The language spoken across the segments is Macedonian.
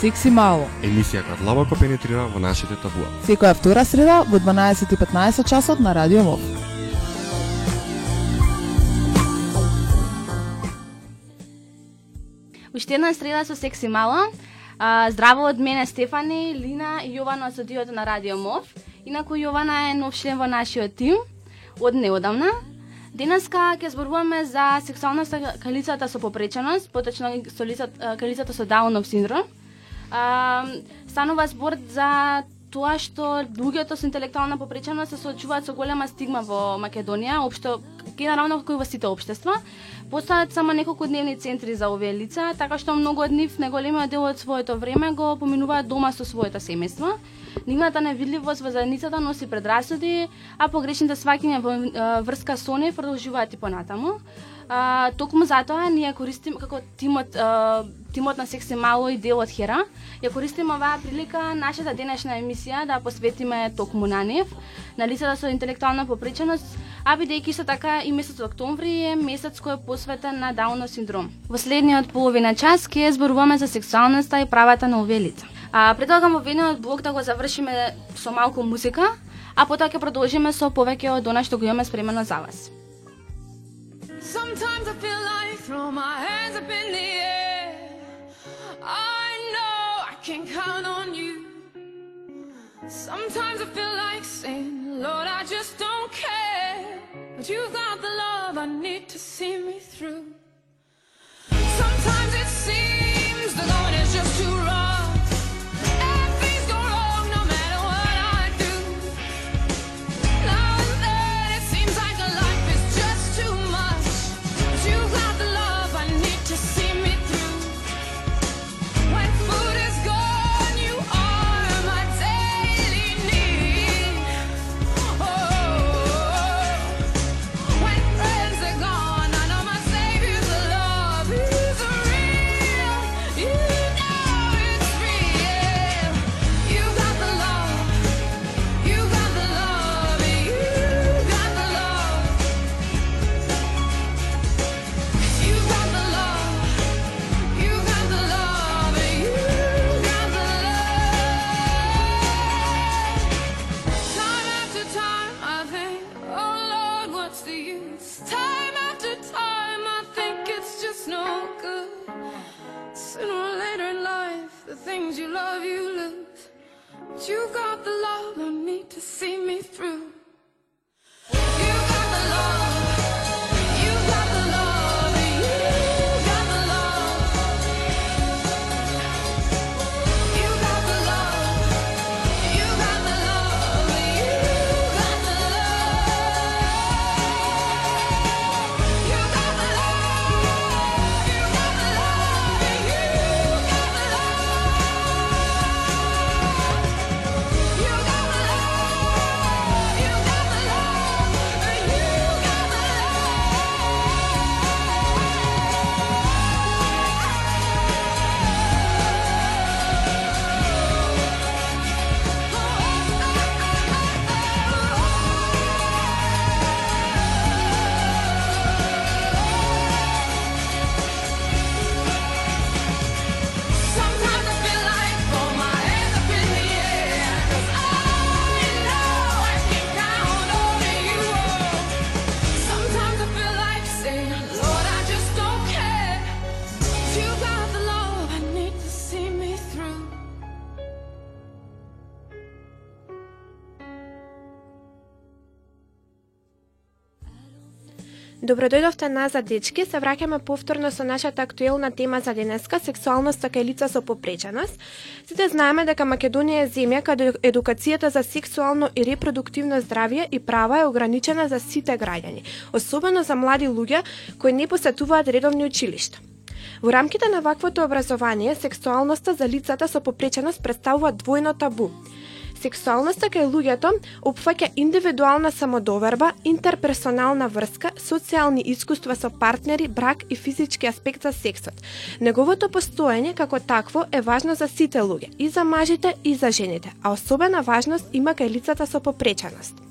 Секси мало. Емисија која длабоко пенетрира во нашите табуа. Секоја втора среда во 12:15 часот на Радио МОВ. Уште една среда со Секси Мало. А, здраво од мене Стефани, Лина и Јована од студиото на Радио МОВ. Инаку Јована е нов член во нашиот тим од неодамна. Денеска ќе зборуваме за сексуалноста кај лицата со попреченост, поточно со лицата, кај лицата со Даунов синдром. А, станува збор за тоа што луѓето со интелектуална попреченост се соочуваат со голема стигма во Македонија, општо генерално како и во сите општества. Постојат само неколку дневни центри за овие лица, така што многу од нив неголемиот дел од своето време го поминуваат дома со своето семејство. Нивната невидливост во заедницата носи предрасуди, а погрешните сваќања во врска со нив продолжуваат и понатаму. А, токму затоа ние користиме како тимот а, тимот на Секси Мало и делот Хера, ја користиме оваа прилика нашата денешна емисија да посветиме токму на нив, на лицата со интелектуална попреченост, а бидејќи со така и месец октомври е месец кој е посветен на Даунов синдром. Во следниот половина час ќе зборуваме за сексуалноста и правата на овие лица. А предлагам во ведниот блок да го завршиме со малку музика, а потоа ќе продолжиме со повеќе од она што го имаме спремено за вас. Sometimes I feel like throw my hands up in the air. I know I can count on you. Sometimes I feel like saying, Lord, I just don't care. But you've got the love I need to see me through. Sometimes it seems the going is just too rough. Добродојдовте назад, дечки. Се враќаме повторно со нашата актуелна тема за денеска – сексуалноста така кај лица со попреченост. Сите знаеме дека Македонија е земја каде едукацијата за сексуално и репродуктивно здравје и права е ограничена за сите граѓани, особено за млади луѓе кои не посетуваат редовни училишта. Во рамките на ваквото образование, сексуалноста за лицата со попреченост представува двојно табу. Сексуалноста кај луѓето опфаќа индивидуална самодоверба, интерперсонална врска, социјални искуства со партнери, брак и физички аспект за сексот. Неговото постоење како такво е важно за сите луѓе, и за мажите и за жените, а особена важност има кај лицата со попреченост.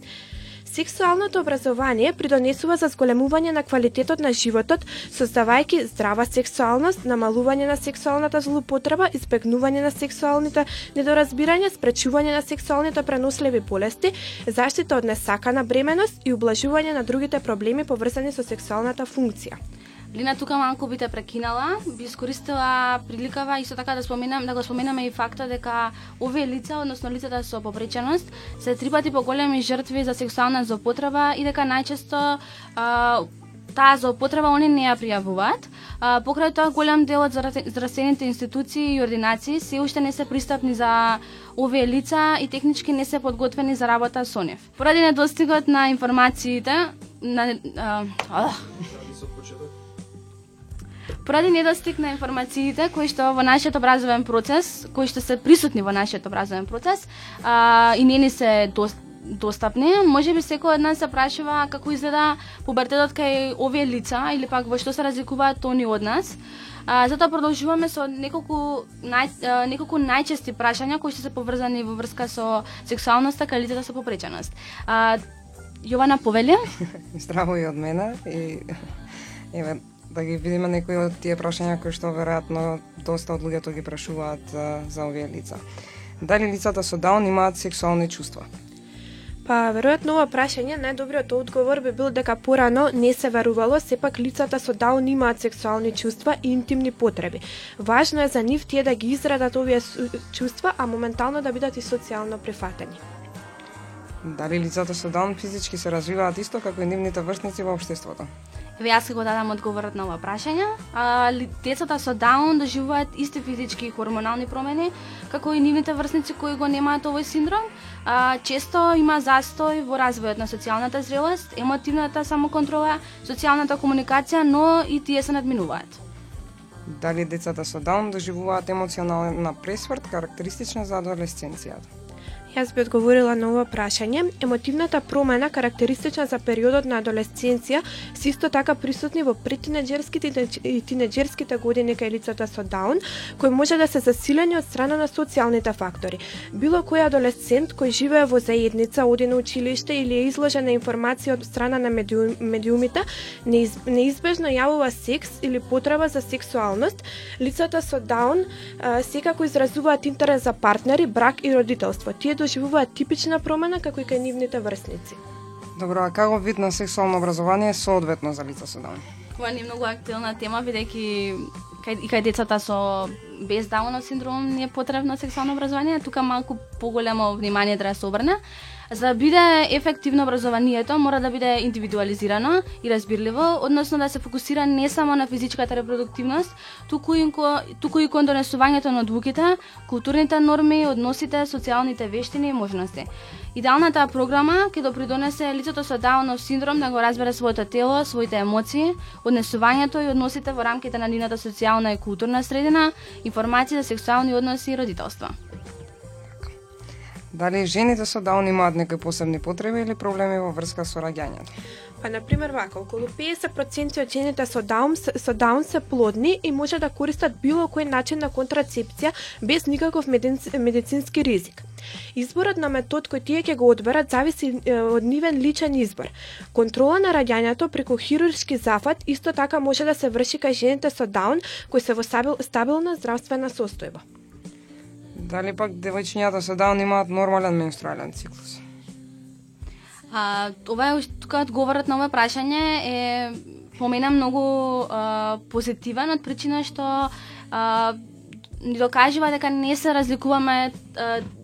Сексуалното образование придонесува за зголемување на квалитетот на животот, создавајќи здрава сексуалност, намалување на сексуалната злоупотреба, избегнување на сексуалните недоразбирања, спречување на сексуалните преносливи болести, заштита од несакана бременост и ублажување на другите проблеми поврзани со сексуалната функција. Лина тука малку би те прекинала, би искористила приликава исто така да споменам да го споменаме и факта дека овие лица, односно лицата со попреченост, се три пати поголеми жртви за сексуална злоупотреба и дека најчесто а, таа злоупотреба они не ја пријавуваат. А, покрај тоа голем дел од здравствените институции и ординации се уште не се пристапни за овие лица и технички не се подготвени за работа со нив. Поради недостигот на информациите на а, а, Поради недостиг на информациите кои што во нашиот образовен процес, кои што се присутни во нашиот образовен процес, а, и не ни се дост, достапни, може би секој од нас се прашува како изгледа пубертетот кај овие лица или пак во што се разликуваат они од нас. А, затоа продолжуваме со неколку нај, а, неколку најчести прашања кои што се поврзани во врска со сексуалноста кај лицата со попреченост. А, Јована повели? Здраво и од мене и еве да ги видиме некои од тие прашања кои што веројатно доста од луѓето ги прашуваат за, за овие лица. Дали лицата со даун имаат сексуални чувства? Па, веројатно ова прашање најдобриот одговор би бил дека порано не се верувало, сепак лицата со даун имаат сексуални чувства и интимни потреби. Важно е за нив тие да ги израдат овие чувства, а моментално да бидат и социјално прифатени. Дали лицата со даун физички се развиваат исто како и нивните врсници во општеството? Еве јас го дадам одговорот на ова прашање. А, децата со даун да доживуваат исти физички и хормонални промени како и нивните врсници кои го немаат овој синдром. А, често има застој во развојот на социјалната зрелост, емотивната самоконтрола, социјалната комуникација, но и тие се надминуваат. Дали децата со даун доживуваат емоционална пресврт карактеристична за адолесценцијата? Јас би одговорила на ова прашање. Емотивната промена карактеристична за периодот на адолесценција се исто така присутни во претинеџерските и тинеџерските години кај лицата со Даун, кои може да се засилени од страна на социјалните фактори. Било кој адолесцент кој живее во заедница, оди на училиште или е изложен на информација од страна на медиум, медиумите, неиз, неизбежно јавува секс или потреба за сексуалност, лицата со Даун секако изразуваат интерес за партнери, брак и родителство. Тие доживуваат типична промена како и кај нивните врсници. Добро, а како вид на сексуално образование е соодветно за лица со даун? Ова не е многу актуелна тема, бидејќи кај, и кај децата со без даунов синдром не е потребно сексуално образование, тука малку поголемо внимание треба да се обрне. За да биде ефективно образованието, мора да биде индивидуализирано и разбирливо, односно да се фокусира не само на физичката репродуктивност, туку и, туку и кон донесувањето на одлуките, културните норми, односите, социјалните вештини и можности. Идеалната програма ќе допридонесе лицето со Даунов синдром да го разбере своето тело, своите емоции, однесувањето и односите во рамките на нивната социјална и културна средина, информации за сексуални односи и родителство. Дали жените со даун имаат некои посебни потреби или проблеми во врска со раѓањето? Па, на пример, вака, околу 50% од жените со даун, со даун се плодни и може да користат било кој начин на контрацепција без никаков медицински ризик. Изборот на метод кој тие ќе го одберат зависи од нивен личен избор. Контрола на раѓањето преку хируршки зафат исто така може да се врши кај жените со даун кои се во стабилна здравствена состојба. Дали пак девојчињата со даун имаат нормален менструален циклус? А, ова е тука одговорот на ова прашање е помена многу а, позитивен од причина што а, ни докажува дека не се разликуваме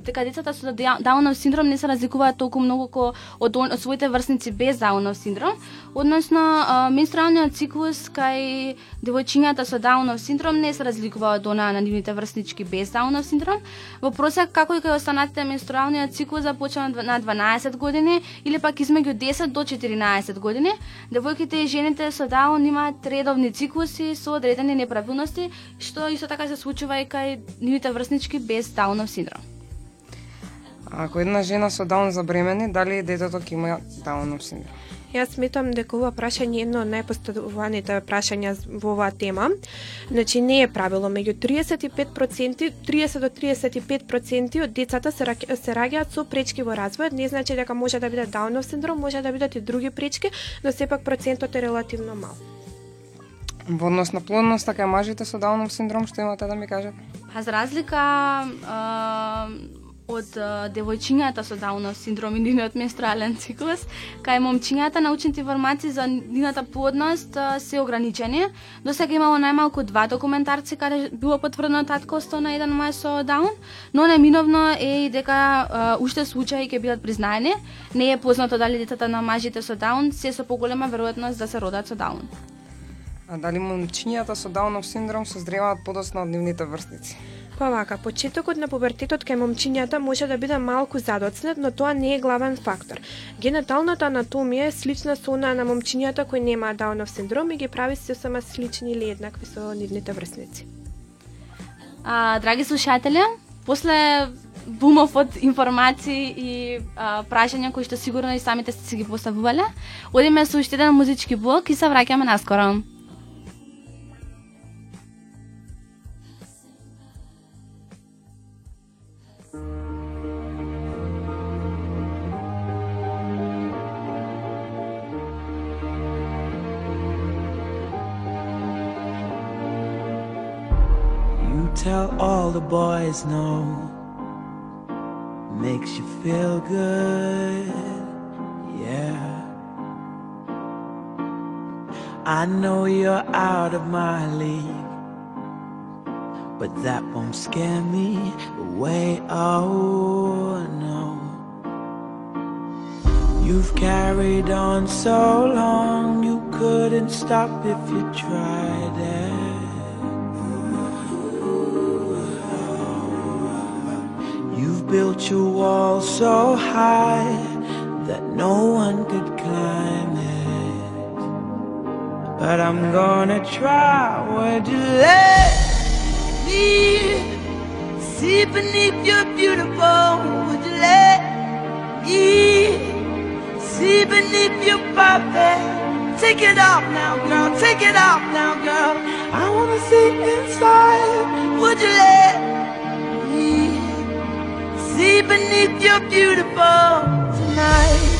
дека децата со Даунов синдром не се разликуваат толку многу ко од, од своите врсници без Даунов синдром, односно менструалниот циклус кај девојчињата со Даунов синдром не се разликува од она на нивните врснички без Даунов синдром. Во просек како и кај останатите менструалниот циклус започва на 12 години или пак измеѓу 10 до 14 години. Девојките и жените со Даун имаат редовни циклуси со одредени неправилности, што исто така се случува и кај нивните врснички без Даунов синдром. Ако една жена со даун забремени, дали детето ќе има даунов синдром? Јас сметам дека ова прашање е едно од најпоставуваните прашања во оваа тема. Значи не е правило, меѓу 35%, 30 до 35% од децата се, се раѓаат со пречки во развојот, не значи дека може да биде даунов синдром, може да бидат и други пречки, но сепак процентот е релативно мал. Во однос на плодноста кај мажите со даунов синдром, што имате да ми кажете? Па за разлика а, од девојчињата со Даунов синдром и нивниот менструален циклус, кај момчињата научните информации за нивната плодност а, се ограничени. До сега имало најмалку два документарци каде било потврдено таткоство на еден мај со Даун, но неминовно е и дека а, уште случаи ќе бидат признаени. Не е познато дали децата на мажите со Даун се со поголема веројатност да се родат со Даун. А дали момчињата со даунов синдром созреваат подоцна од нивните врсници? Па вака, почетокот на пубертетот кај момчињата може да биде малку задоцнет, но тоа не е главен фактор. Генеталната анатомија е слична со она на момчињата кои немаат Даунов синдром и ги прави се сама слични или еднакви со нивните врсници. А, драги слушатели, после бумов од информации и а, прашања кои што сигурно и самите сте си ги поставувале, одиме со уште еден музички блок и се враќаме наскоро. All the boys know Makes you feel good, yeah. I know you're out of my league, but that won't scare me away. Oh no. You've carried on so long, you couldn't stop if you tried it. Built your wall so high that no one could climb it. But I'm gonna try. Would you let me see beneath your beautiful? Would you let me see beneath your puppet? Take it off now, girl. Take it off now, girl. I wanna see inside. Would you let? See beneath your beautiful tonight.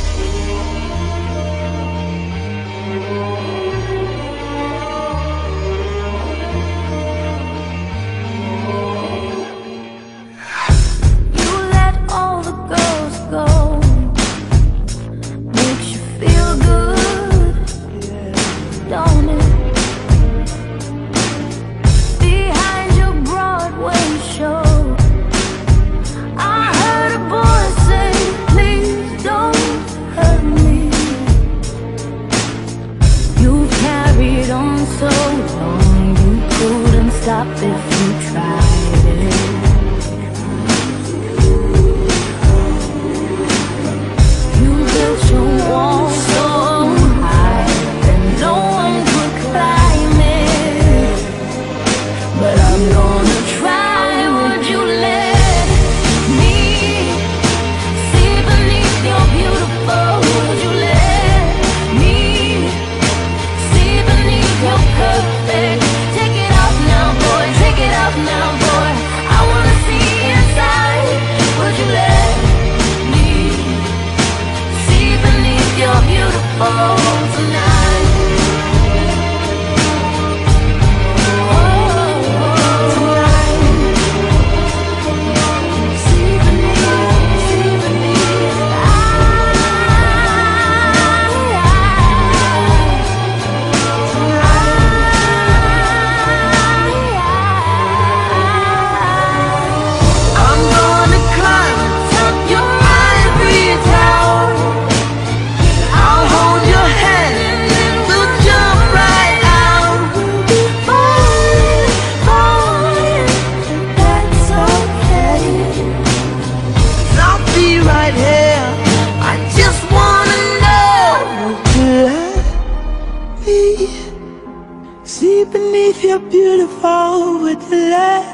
See beneath your beautiful, would you let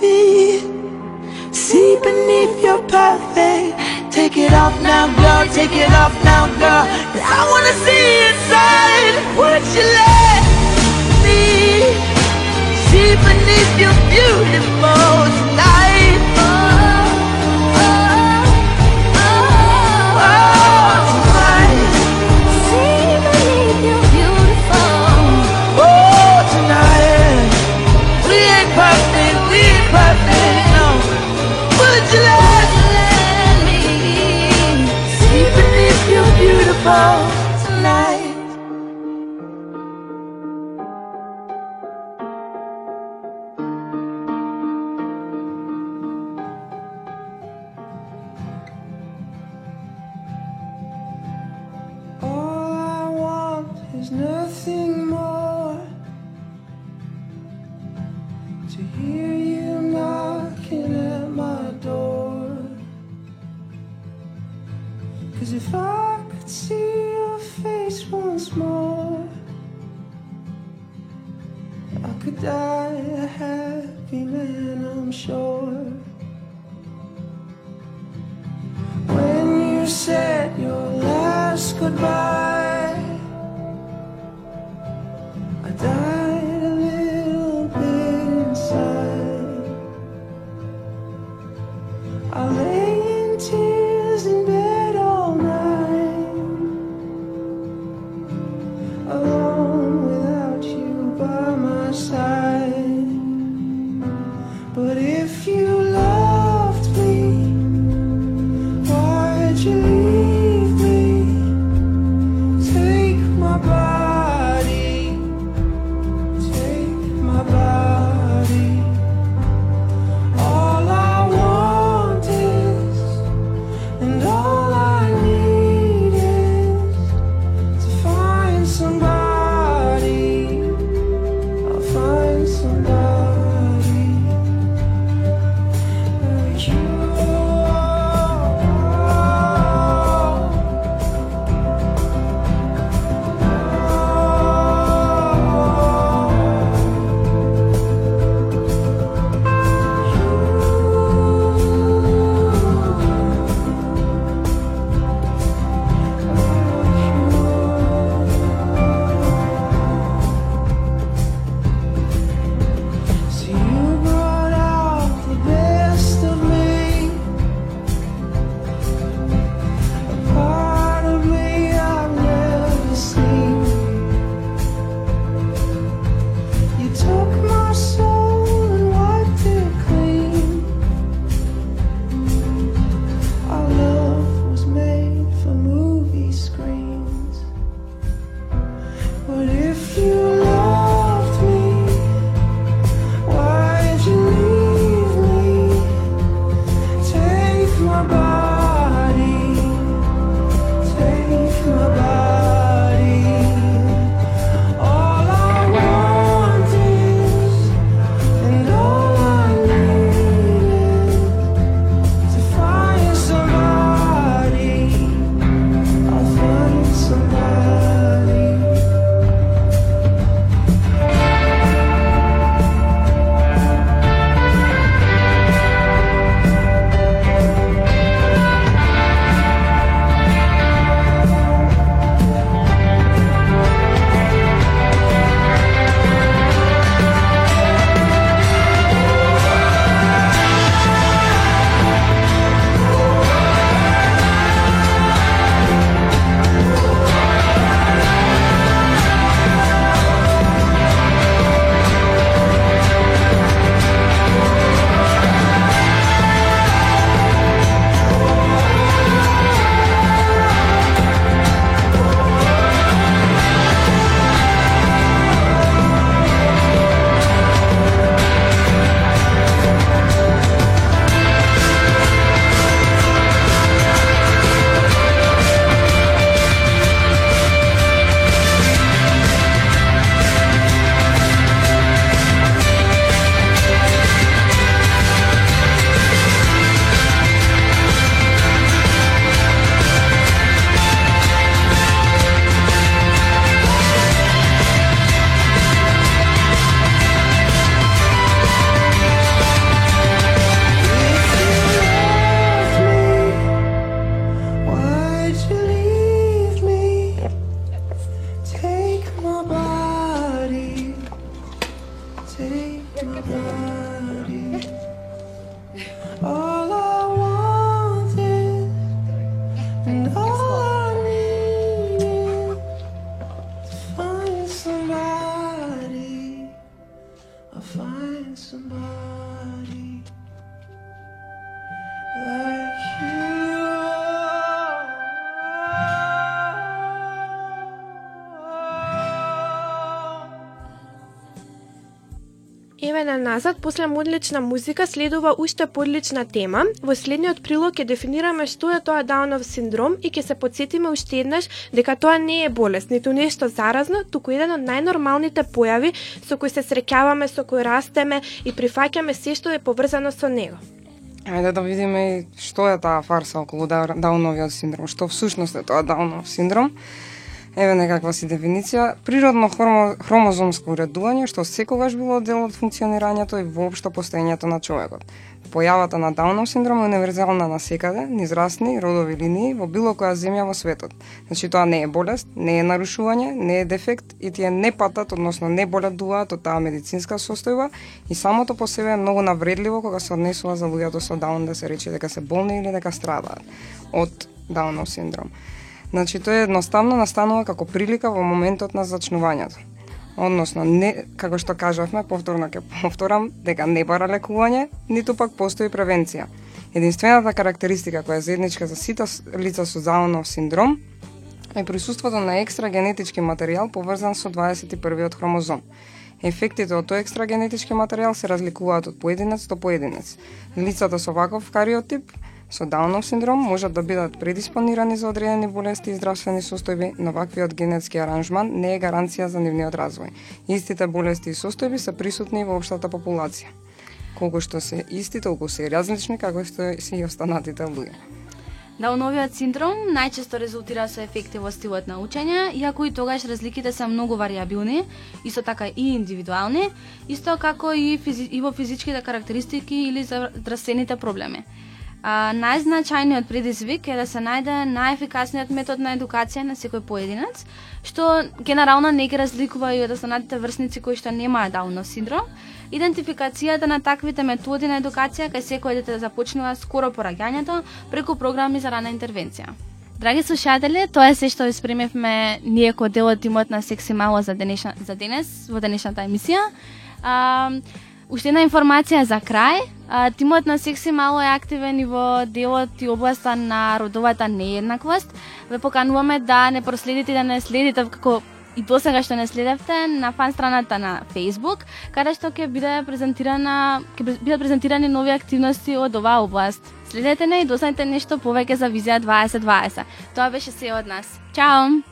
me? See beneath your perfect. Take it off now, girl. Take it off now, girl. Cause I wanna see inside. Would you let me? See beneath your beautiful. Tonight. Еве на назад, после одлична музика следува уште подлична тема. Во следниот прилог ќе дефинираме што е тоа Даунов синдром и ќе се подсетиме уште еднаш дека тоа не е болест, ниту нешто заразно, туку еден од најнормалните појави со кои се среќаваме, со кои растеме и прифаќаме се што е поврзано со него. Ајде да видиме што е таа фарса околу Дауновиот синдром, што всушност е тоа Даунов синдром. Еве некаква си дефиниција. Природно хромо, хромозомско уредување што секогаш било дел од функционирањето и воопшто постоењето на човекот. Појавата на Даунов синдром е универзална на секаде, низ расни, родови линии, во било која земја во светот. Значи тоа не е болест, не е нарушување, не е дефект и тие не патат, односно не боледуваат од таа медицинска состојба и самото по себе е многу навредливо кога се однесува за луѓето со Даун да се рече дека се болни или дека страдаат од Даунов синдром. Значи тоа едноставно настанува како прилика во моментот на зачнувањето. Односно, не, како што кажавме, повторно ќе повторам, дека не бара лекување, ниту пак постои превенција. Единствената карактеристика која е заедничка за сите лица со Даунов синдром е присуството на екстра генетички материјал поврзан со 21-виот хромозом. Ефектите од тој екстра генетички материјал се разликуваат од поединец до поединец. Лицата со ваков кариотип со Даунов синдром можат да бидат предиспонирани за одредени болести и здравствени состојби, но ваквиот генетски аранжман не е гаранција за нивниот развој. Истите болести и состојби се присутни во општата популација. Колку што се исти, толку се различни, како што се и останатите луѓе. Дауновиот синдром најчесто резултира со ефекти во стилот на учење, иако и тогаш разликите се многу вариабилни, исто така и индивидуални, исто како и, физи, и во физичките карактеристики или здравствените проблеми. А, најзначајниот предизвик е да се најде најефикасниот метод на едукација на секој поединец, што генерално не ги разликува и од останатите врсници кои што немаат Даунов синдром. Идентификацијата на таквите методи на едукација кај секој дете започнува скоро по раѓањето преку програми за рана интервенција. Драги слушатели, тоа е се што ви спремевме ние кој дел од тимот на Секси Мало за, денешна, за денес, во денешната емисија. А, уште една информација за крај. А, тимот на Секси Мало е активен и во делот и областа на родовата нееднаквост. Ве покануваме да не проследите и да не следите како и до сега што не следевте на фан страната на Facebook, каде што ќе биде презентирана ќе бидат презентирани нови активности од оваа област. Следете не и дознајте нешто повеќе за Визија 2020. Тоа беше се од нас. Чао!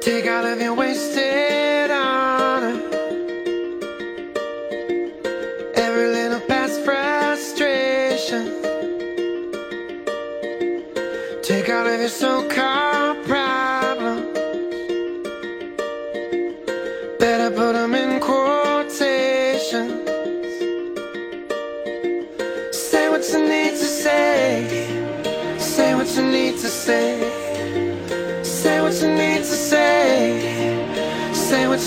Take all of your wasted honor. Every little past frustration. Take all of your so-called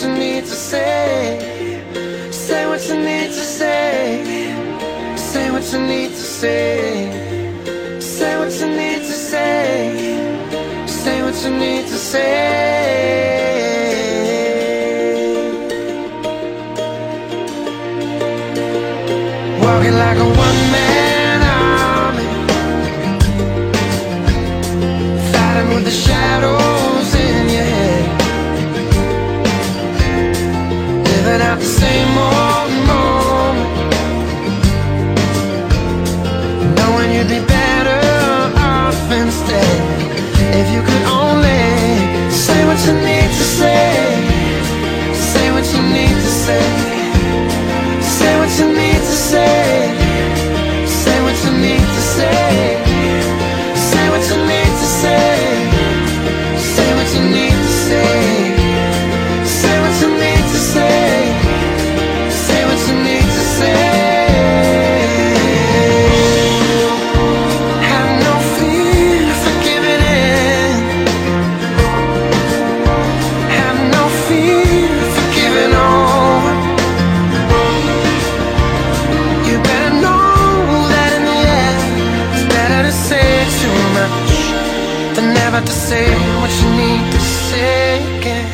what you need to say. Say what you need to say. Say what you need to say. Say what you need to say. Say what you need to say. Walking like a one-man army. Fighting with the shadows But never to say what you need to say again.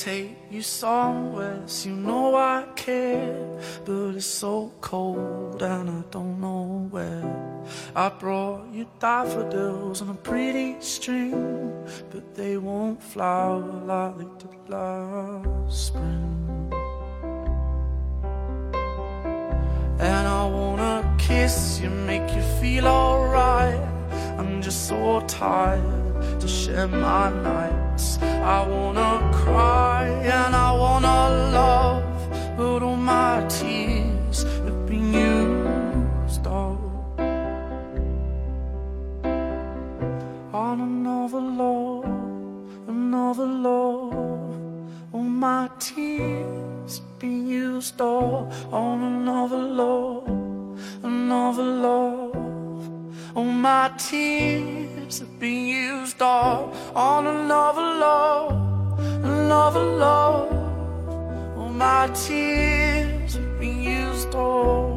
Take you somewhere, so you know I care. But it's so cold and I don't know where. I brought you daffodils on a pretty string, but they won't flower like they did last spring. And I wanna kiss you, make you feel alright. I'm just so tired to share my nights. I wanna cry and I wanna love, but all my tears have been used up on another love, another love. All my tears been used up on another love, another love. All my tears have been used up on another love, another love. All my tears have been used up.